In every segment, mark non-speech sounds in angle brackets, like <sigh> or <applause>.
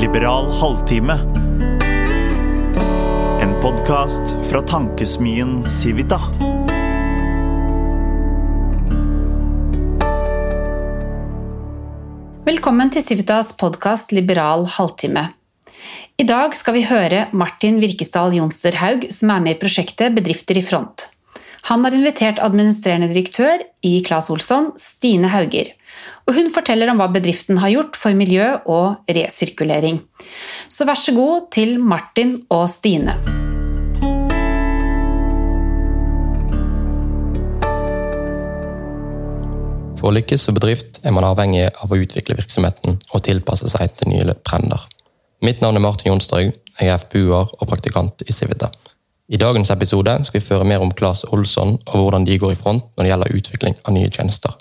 Liberal halvtime. En podkast fra tankesmien Civita. Velkommen til Civitas podkast Liberal halvtime. I dag skal vi høre Martin Virkesdal Jonsterhaug, som er med i prosjektet Bedrifter i front. Han har invitert administrerende direktør i Claes Olsson, Stine Hauger. Og hun forteller om hva bedriften har gjort for miljø og resirkulering. Så vær så god til Martin og Stine. For å lykkes som bedrift er man avhengig av å utvikle virksomheten og tilpasse seg til nye trender. Mitt navn er Martin Jonstrøg, jeg er FPU-er og praktikant i Civita. I dagens episode skal vi føre mer om Claes Olsson og hvordan de går i front når det gjelder utvikling av nye tjenester.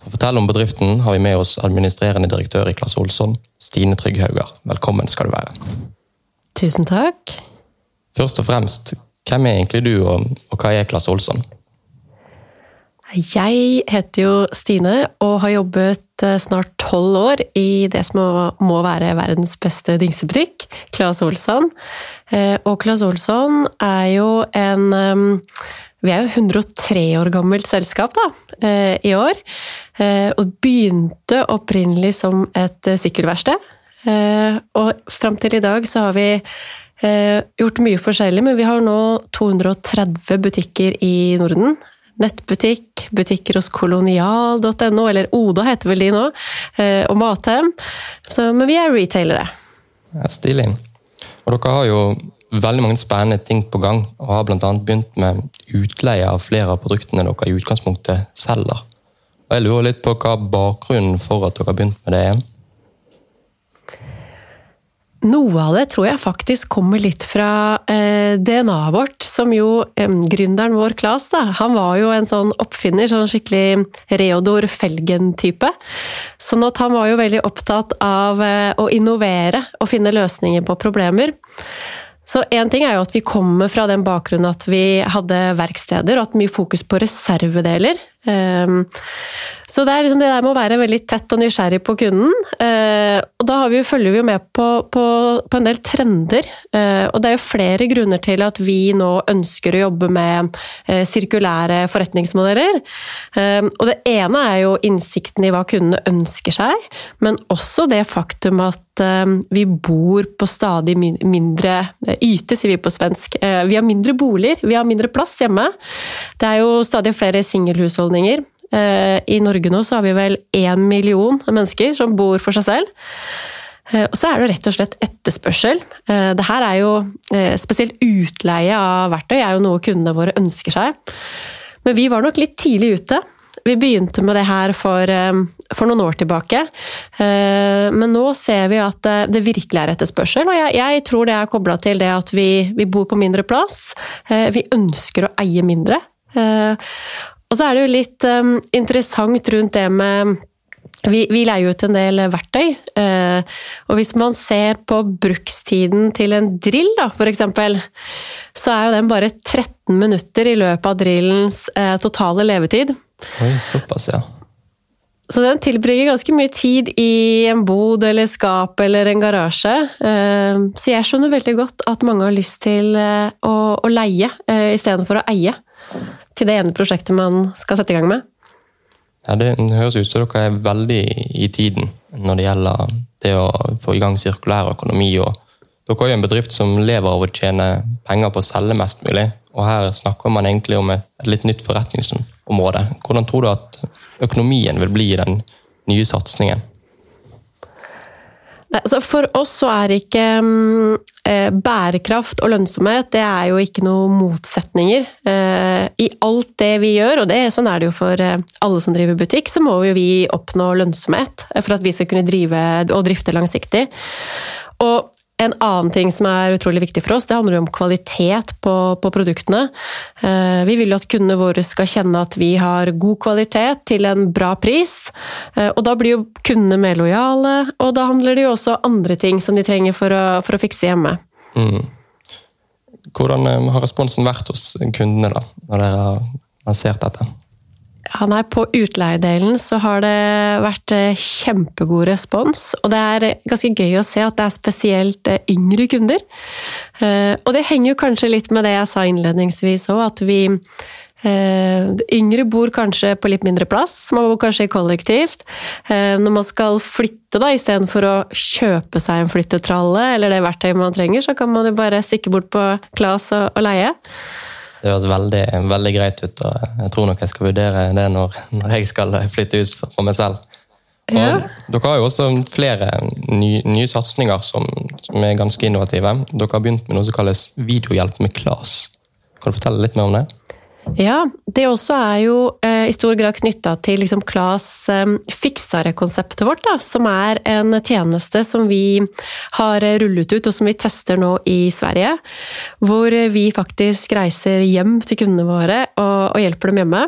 For å fortelle om bedriften har vi med oss administrerende direktør i Klasse Olsson, Stine Trygghauger. Velkommen skal du være. Tusen takk. Først og fremst, hvem er egentlig du, og, og hva er Klasse Olsson? Jeg heter jo Stine og har jobbet eh, snart tolv år i det som må være verdens beste dingsebutikk, Claes Olsson. Eh, og Claes Olsson er jo en Vi er jo 103 år gammelt selskap da, eh, i år. Og begynte opprinnelig som et sykkelverksted. Og fram til i dag så har vi gjort mye forskjellig, men vi har nå 230 butikker i Norden nettbutikk, butikker hos kolonial.no, eller Oda heter vel de nå, eh, og Mathem. Men vi er retailere. Ja, Stilig. Og dere har jo veldig mange spennende ting på gang, og har bl.a. begynt med utleie av flere av produktene dere i utgangspunktet selger. Og Jeg lurer litt på hva bakgrunnen for at dere har begynt med det er? Noe av det tror jeg faktisk kommer litt fra eh, DNA-et vårt, som jo eh, gründeren vår, Klas, da, han var jo en sånn oppfinner, sånn skikkelig Reodor Felgen-type. Sånn at han var jo veldig opptatt av eh, å innovere og finne løsninger på problemer. Så én ting er jo at vi kommer fra den bakgrunnen at vi hadde verksteder og hatt mye fokus på reservedeler. Um, så det er liksom det der med å være veldig tett og nysgjerrig på kunden. Uh, og da vi, følger vi jo med på, på, på en del trender. Uh, og det er jo flere grunner til at vi nå ønsker å jobbe med uh, sirkulære forretningsmodeller. og det ene er jo innsikten i hva kundene ønsker seg, men også det faktum at vi bor på stadig mindre yte, sier vi på svensk. vi har mindre boliger, vi har mindre plass hjemme. Det er jo stadig flere singelhushold husholdninger. Eh, I Norge nå så har vi vel én million mennesker som bor for seg selv. Eh, og så er det rett og slett etterspørsel. Eh, det her er jo Spesielt utleie av verktøy er jo noe kundene våre ønsker seg. Men vi var nok litt tidlig ute. Vi begynte med det her for, for noen år tilbake. Men nå ser vi at det virkelig er etterspørsel, og jeg, jeg tror det er kobla til det at vi, vi, bor på mindre plass. Vi ønsker å eie mindre. Og så er det jo litt um, interessant rundt det med vi, vi, leier ut en del verktøy, eh, og hvis man ser på brukstiden til en drill, da, for eksempel, så er jo den bare 13 minutter i løpet av drillens eh, totale levetid. Oi, såpass, ja. Så den tilbringer ganske mye tid i en bod eller skap eller en garasje. Eh, så jeg skjønner veldig godt at mange har lyst til å, å leie istedenfor å eie til det ene prosjektet man skal sette i gang med? Ja, Det høres ut som dere er veldig i tiden når det gjelder det å få i gang sirkulær økonomi. og Dere er jo en bedrift som lever av å tjene penger på å selge mest mulig. Og her snakker man egentlig om et, litt nytt forretningsområde. Hvordan tror du at økonomien vil bli i den nye satsingen? Altså for oss så er ikke um, bærekraft og lønnsomhet det er jo ikke noen motsetninger. Uh, I alt det vi gjør, og det, sånn er det jo for uh, alle som driver butikk, så må jo vi oppnå lønnsomhet for at vi skal kunne drive og drifte langsiktig. Og en annen ting som er utrolig viktig for oss, det handler om kvalitet på, på produktene. Eh, vi vil jo at kundene våre skal kjenne at vi har god kvalitet til en bra pris. Eh, og da blir jo kundene mer lojale, og da handler det jo også andre ting som de trenger for å, for å fikse hjemme. Mm. Hvordan eh, har responsen vært hos kundene da, når dere har lansert dette? Ja, er På utleiedelen så har det vært eh, kjempegod respons. Og det er ganske gøy å se at det er spesielt eh, yngre kunder. Eh, og det henger jo kanskje litt med det jeg sa innledningsvis òg, at vi Yngre bor kanskje på litt mindre plass, man bor kanskje kollektivt. Når man skal flytte, da, istedenfor å kjøpe seg en flyttetralle eller det verktøyet man trenger, så kan man jo bare stikke bort på Klas og leie. Det høres veldig, veldig, greit ut, og jeg tror nok jeg skal vurdere det når, når jeg skal flytte ut for meg selv. Ja. Dere har jo også flere nye, nye satsinger som, som, er ganske innovative. Dere har begynt med noe som kalles videohjelp med KLAS. Kan du fortelle litt mer om det? Ja, det også er jo eh, i stor grad knytta til liksom Klas eh, Fiksare-konseptet vårt, da, som er en tjeneste som vi har rullet ut og som vi tester nå i Sverige. Hvor vi faktisk reiser hjem til kundene våre og, og hjelper dem hjemme.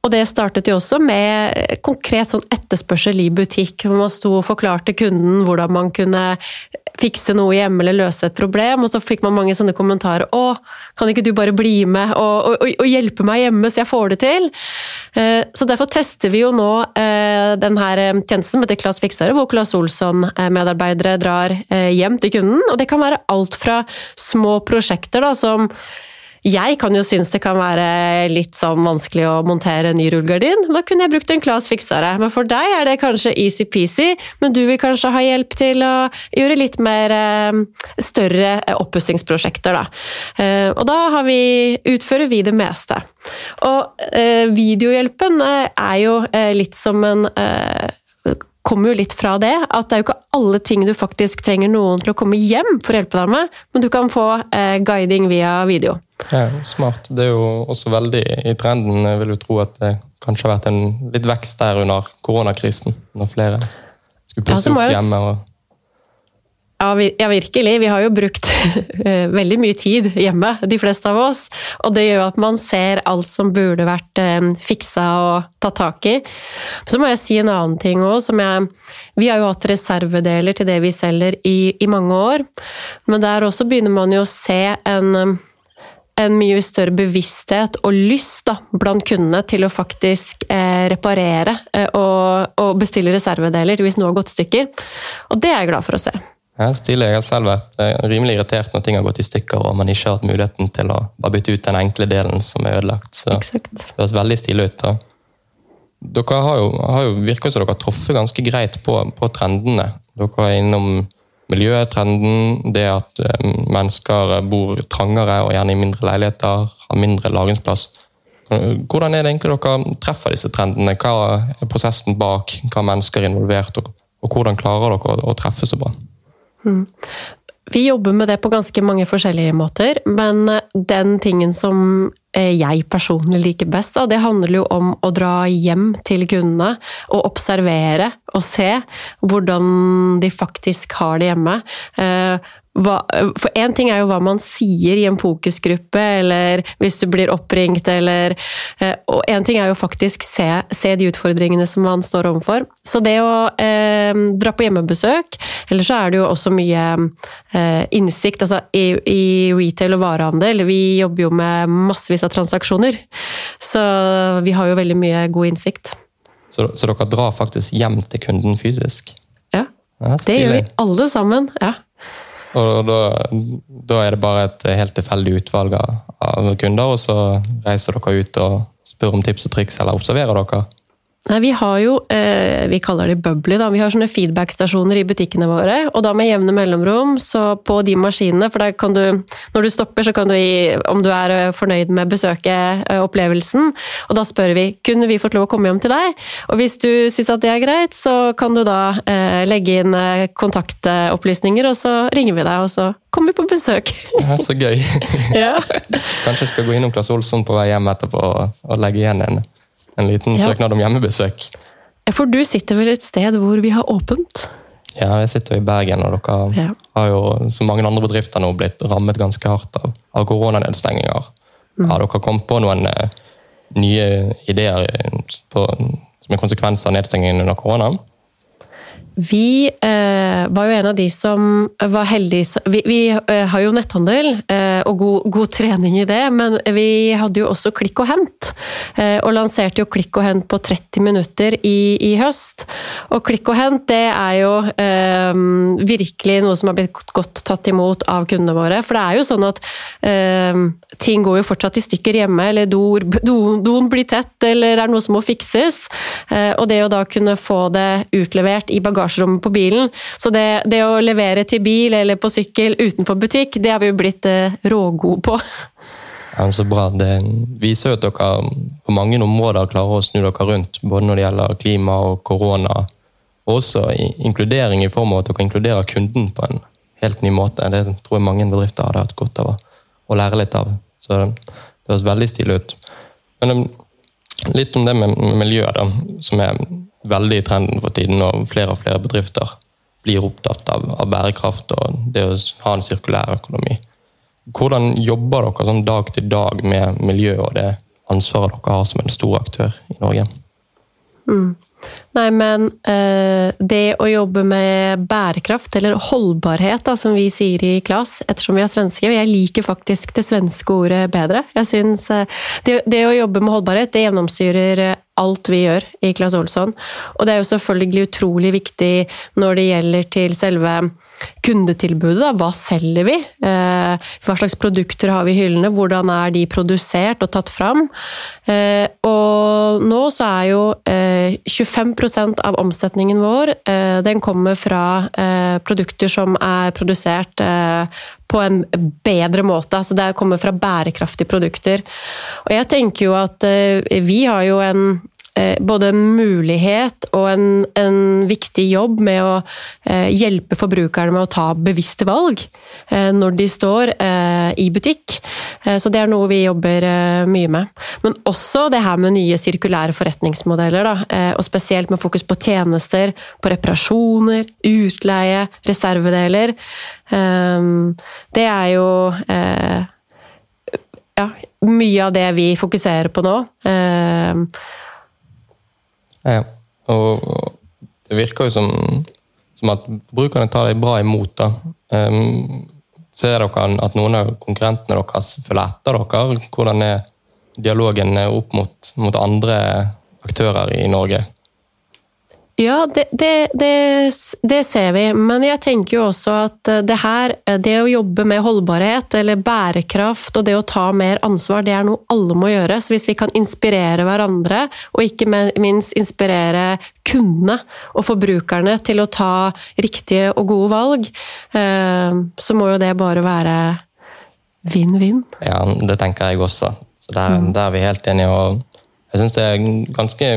Og det startet jo også med konkret sånn etterspørsel i butikk, hvor man sto og forklarte kunden hvordan man kunne fikse noe hjemme eller løse et problem, og så fikk man mange sånne kommentarer 'Å, kan ikke du bare bli med og, og, og hjelpe meg hjemme, så jeg får det til?' Eh, så derfor tester vi jo nå eh, denne eh, tjenesten som heter Claes Fiksere, hvor Claes Olsson-medarbeidere drar hjem til kunden. Og det kan være alt fra små prosjekter da, som jeg kan jo synes det kan være litt sånn vanskelig å montere en ny rullegardin. Da kunne jeg brukt en Claes fiksere. Men for deg er det kanskje easy-peasy, men du vil kanskje ha hjelp til å gjøre litt mer eh, større oppussingsprosjekter, da. Eh, og da vi, utfører vi det meste. Og eh, videohjelpen er jo litt som en kommer jo litt fra det, at det er jo ikke alle ting du faktisk trenger noen til å komme hjem for å hjelpe deg med, men du kan få eh, guiding via video. Ja, Smart. Det er jo også veldig i trenden. Jeg vil jo tro at det kanskje har vært en litt vekst der under koronakrisen, når flere skulle pusse ja, opp hjemme. og ja, virkelig. Vi har jo brukt <laughs> eh, veldig mye tid hjemme, de fleste av oss. Og det gjør at man ser alt som burde vært eh, fiksa og tatt tak i. Så må jeg si en annen ting òg, Vi har jo hatt reservedeler til det vi selger i, i mange år. Men der også begynner man jo å se en en mye større bevissthet og lyst da, blant kundene til å faktisk eh, reparere eh, og, og bestille reservedeler hvis noe har gått stykker. Og det er jeg glad for å se. Ja, stilig. Jeg har selv vært eh, rimelig irritert når ting har gått i stykker og man ikke har hatt muligheten til å bare bytte ut den enkle delen som er ødelagt. Så Exakt. det høres veldig stilig ut. Da. Dere har jo, har jo virket som dere har truffet ganske greit på, på, trendene. Dere er innom miljøtrenden, det at um, mennesker bor trangere og gjerne i mindre leiligheter, har mindre lagringsplass. Hvordan er det egentlig dere treffer disse trendene? Hva er prosessen bak? Hva mennesker er involvert, og, hvordan klarer dere å treffe så bra? Mm. Vi jobber med det på ganske mange forskjellige måter, men den tingen som eh, jeg personlig liker best, det handler jo om å dra hjem til kundene og observere og se hvordan de faktisk har det hjemme. Hva, for én ting er jo hva man sier i en fokusgruppe, eller hvis du blir oppringt, eller eh, Og én ting er jo faktisk se, se de utfordringene som man står overfor. Så det å eh, dra på hjemmebesøk, eller så er det jo også mye eh, innsikt altså i, i, retail og varehandel. Vi jobber jo med massevis av transaksjoner, så vi har jo veldig mye god innsikt. Så, så dere drar faktisk hjem til kunden fysisk? Ja, ja det gjør vi alle sammen. ja. Og da, da, er det bare et helt tilfeldig utvalg av kunder, og så reiser dere ut og spør om tips og triks, eller observerer dere? Nei, Vi har jo, eh, vi kaller det bubbly, da. Vi har sånne feedback-stasjoner i butikkene våre. Og da med jevne mellomrom, så på de maskinene, for der kan du Når du stopper, så kan du gi om du er eh, fornøyd med besøket, eh, opplevelsen. Og da spør vi kunne vi fått lov å komme hjem til deg. Og hvis du syns at det er greit, så kan du da eh, legge inn eh, kontaktopplysninger, og så ringer vi deg, og så kommer vi på besøk. Ja, så gøy. <laughs> ja. Kanskje jeg skal gå innom Claes Olsson på vei hjem etterpå og legge igjen en en liten ja. søknad om hjemmebesøk. For du sitter vel et sted hvor vi har åpent? Ja, jeg sitter jo i Bergen, og dere ja. har jo, som mange andre bedrifter, nå blitt rammet ganske hardt av, av koronanedstenginger. Mm. Har dere kommet på noen uh, nye ideer på, som en konsekvens av nedstengingen under korona? Vi eh, var jo en av de som var heldige Vi, vi eh, har jo netthandel, eh, og god, god, trening i det, men vi hadde jo også Klikk og hent. Og lanserte jo Klikk og hent på 30 minutter i, i høst. Og Klikk og hent det er jo eh, virkelig noe som har blitt godt tatt imot av kundene våre. For det er jo sånn at eh, ting går jo fortsatt i stykker hjemme, eller <laughs> doen do, do blir tett, eller det er noe som må fikses. Eh, og det å da kunne få det utlevert i bagasjerommet på bilen Så det, det å levere til bil eller på sykkel utenfor butikk, det har vi jo blitt rågode på. Ja, så bra. Det viser jo at dere på mange områder klarer å snu dere rundt. Både når det gjelder klima og korona. Og også inkludering i form av at dere inkluderer kunden på en helt ny måte. Det tror jeg mange bedrifter hadde hatt godt av å lære litt av. Så det høres veldig stilig ut. Men um, litt om det med miljøet, da, som er veldig i trenden for tiden. Og flere og flere bedrifter blir opptatt av, av bærekraft og det å ha en sirkulær økonomi. Hvordan jobber dere sånn dag til dag med miljø og det ansvaret dere har som en stor aktør i Norge? Mm. Nei, men eh, det å jobbe med bærekraft, eller holdbarhet, da, som vi sier i KLAS, ettersom vi er svenske Jeg liker faktisk det svenske ordet bedre. Jeg synes eh, det, det, å jobbe med holdbarhet, det gjennomsyrer eh, alt vi gjør i Klas Olsson. Og det er jo selvfølgelig utrolig viktig når det gjelder til selve kundetilbudet. Da. Hva selger vi? Eh, hva slags produkter har vi i hyllene? Hvordan er de produsert og tatt fram? Eh, og nå så er jo eh, 25 av omsetningen vår eh, den kommer fra eh, produkter som er produsert eh, på en bedre måte. Altså det kommer fra bærekraftige produkter. Og jeg tenker jo at vi har jo en både mulighet og en, en, viktig jobb med å eh, hjelpe forbrukerne med å ta bevisste valg eh, når de står i butikk. Så det er noe vi jobber mye med. Men også det her med nye sirkulære forretningsmodeller. Da, og spesielt med fokus på tjenester, på reparasjoner, utleie, reservedeler. Det er jo ja, mye av det vi fokuserer på nå. Ja, og det virker jo som, som at forbrukerne tar deg bra imot. da. Um, ser dere at noen av konkurrentene deres følger etter dere? Hvordan er dialogen opp mot, mot andre aktører i Norge? Ja, det, det, det, det, ser vi. Men jeg tenker jo også at eh, det her, eh, det å jobbe med holdbarhet eller bærekraft og det å ta mer ansvar, det er noe alle må gjøre. Så hvis vi kan inspirere hverandre, og ikke minst inspirere kundene og forbrukerne til å ta riktige og gode valg, eh, så må jo det bare være vinn-vinn. Ja, det tenker jeg også. Så der, mm. der er vi helt enige. og jeg syns det er ganske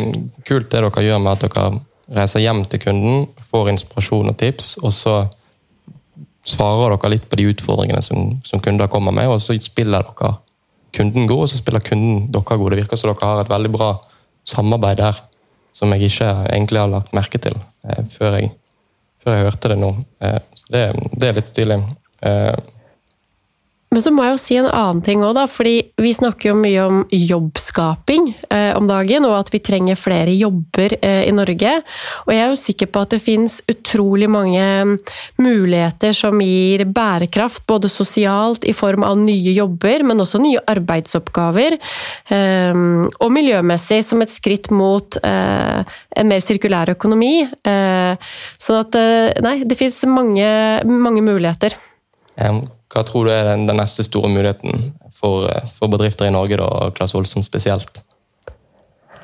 kult det dere gjør med at dere reiser hjem til kunden, får inspirasjon og tips, og så svarer dere litt på de utfordringene som, som kunder kommer med, og så spiller dere kunden god, og så spiller kunden dere god. Det virker som dere har et veldig bra samarbeid der, som jeg ikke egentlig har lagt merke til eh, før, jeg, før, jeg, hørte det nå. Eh, det, det, er litt stilig. Eh, men så må jeg jo si en annen ting òg, da. Fordi vi snakker jo mye om jobbskaping eh, om dagen, og at vi trenger flere jobber eh, i Norge. Og jeg er jo sikker på at det finnes utrolig mange muligheter som gir bærekraft, både sosialt i form av nye jobber, men også nye arbeidsoppgaver. Eh, og miljømessig som et skritt mot eh, en mer sirkulær økonomi. Sånn at eh, Nei, det fins mange, mange muligheter. Um hva tror du er den, den neste store muligheten for, for, bedrifter i Norge, da, Claes Olsson spesielt?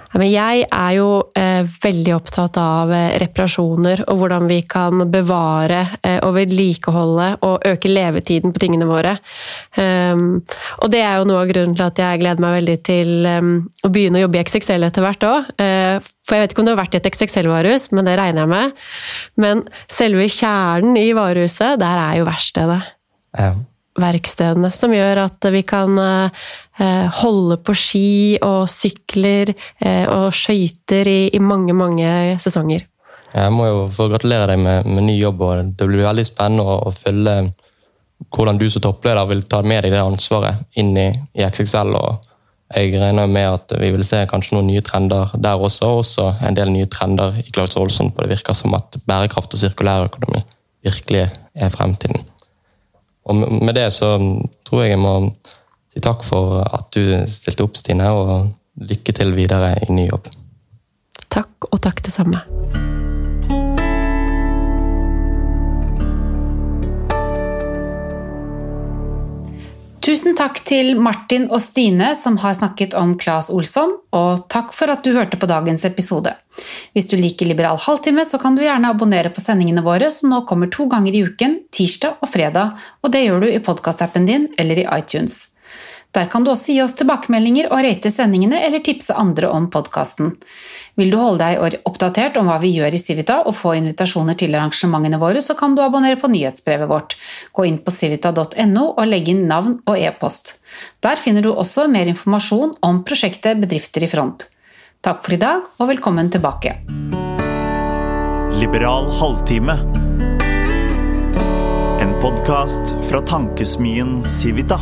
Jeg er jo eh, veldig opptatt av eh, reparasjoner og hvordan vi kan bevare eh, og vedlikeholde og øke levetiden på tingene våre. Um, og det er jo noe av grunnen til at jeg gleder meg veldig til um, å begynne å jobbe i XXL etter hvert òg. For jeg vet ikke om du har vært i et XXL-varehus, men det regner jeg med. Men selve kjernen i varehuset, der er jo verkstedet. Ja. Verkstedene, som gjør at vi kan eh, holde på ski og sykler eh, og skøyter i, i, mange, mange sesonger. Jeg må jo få gratulere deg med, med ny jobb. og Det blir veldig spennende å, å følge hvordan du som toppleder vil ta med deg det ansvaret inn i, i XXL. og jeg regner med at vi vil se kanskje noen nye trender der også, og også en del nye trender i Claus Olsson, for det virker som at bærekraft og sirkulærøkonomi virkelig er fremtiden. Og med det så tror jeg jeg må si takk for at du stilte opp, Stine, og lykke til videre i ny jobb. Takk, og takk det samme. Tusen takk til Martin og Stine som har snakket om Claes Olsson, og takk for at du hørte på dagens episode. Hvis du liker Liberal halvtime, så kan du gjerne abonnere på sendingene våre, som nå kommer to ganger i uken, tirsdag og fredag, og det gjør du i podkastappen din eller i iTunes. Der kan du også gi oss tilbakemeldinger og rate sendingene eller tipse andre om podkasten. Vil du holde deg oppdatert om hva vi gjør i Civita og få invitasjoner til arrangementene våre, så kan du abonnere på nyhetsbrevet vårt. Gå inn på civita.no og legge inn navn og e-post. Der finner du også mer informasjon om prosjektet Bedrifter i front. Takk for i dag, og velkommen tilbake. Liberal halvtime. En podkast fra tankesmien Civita.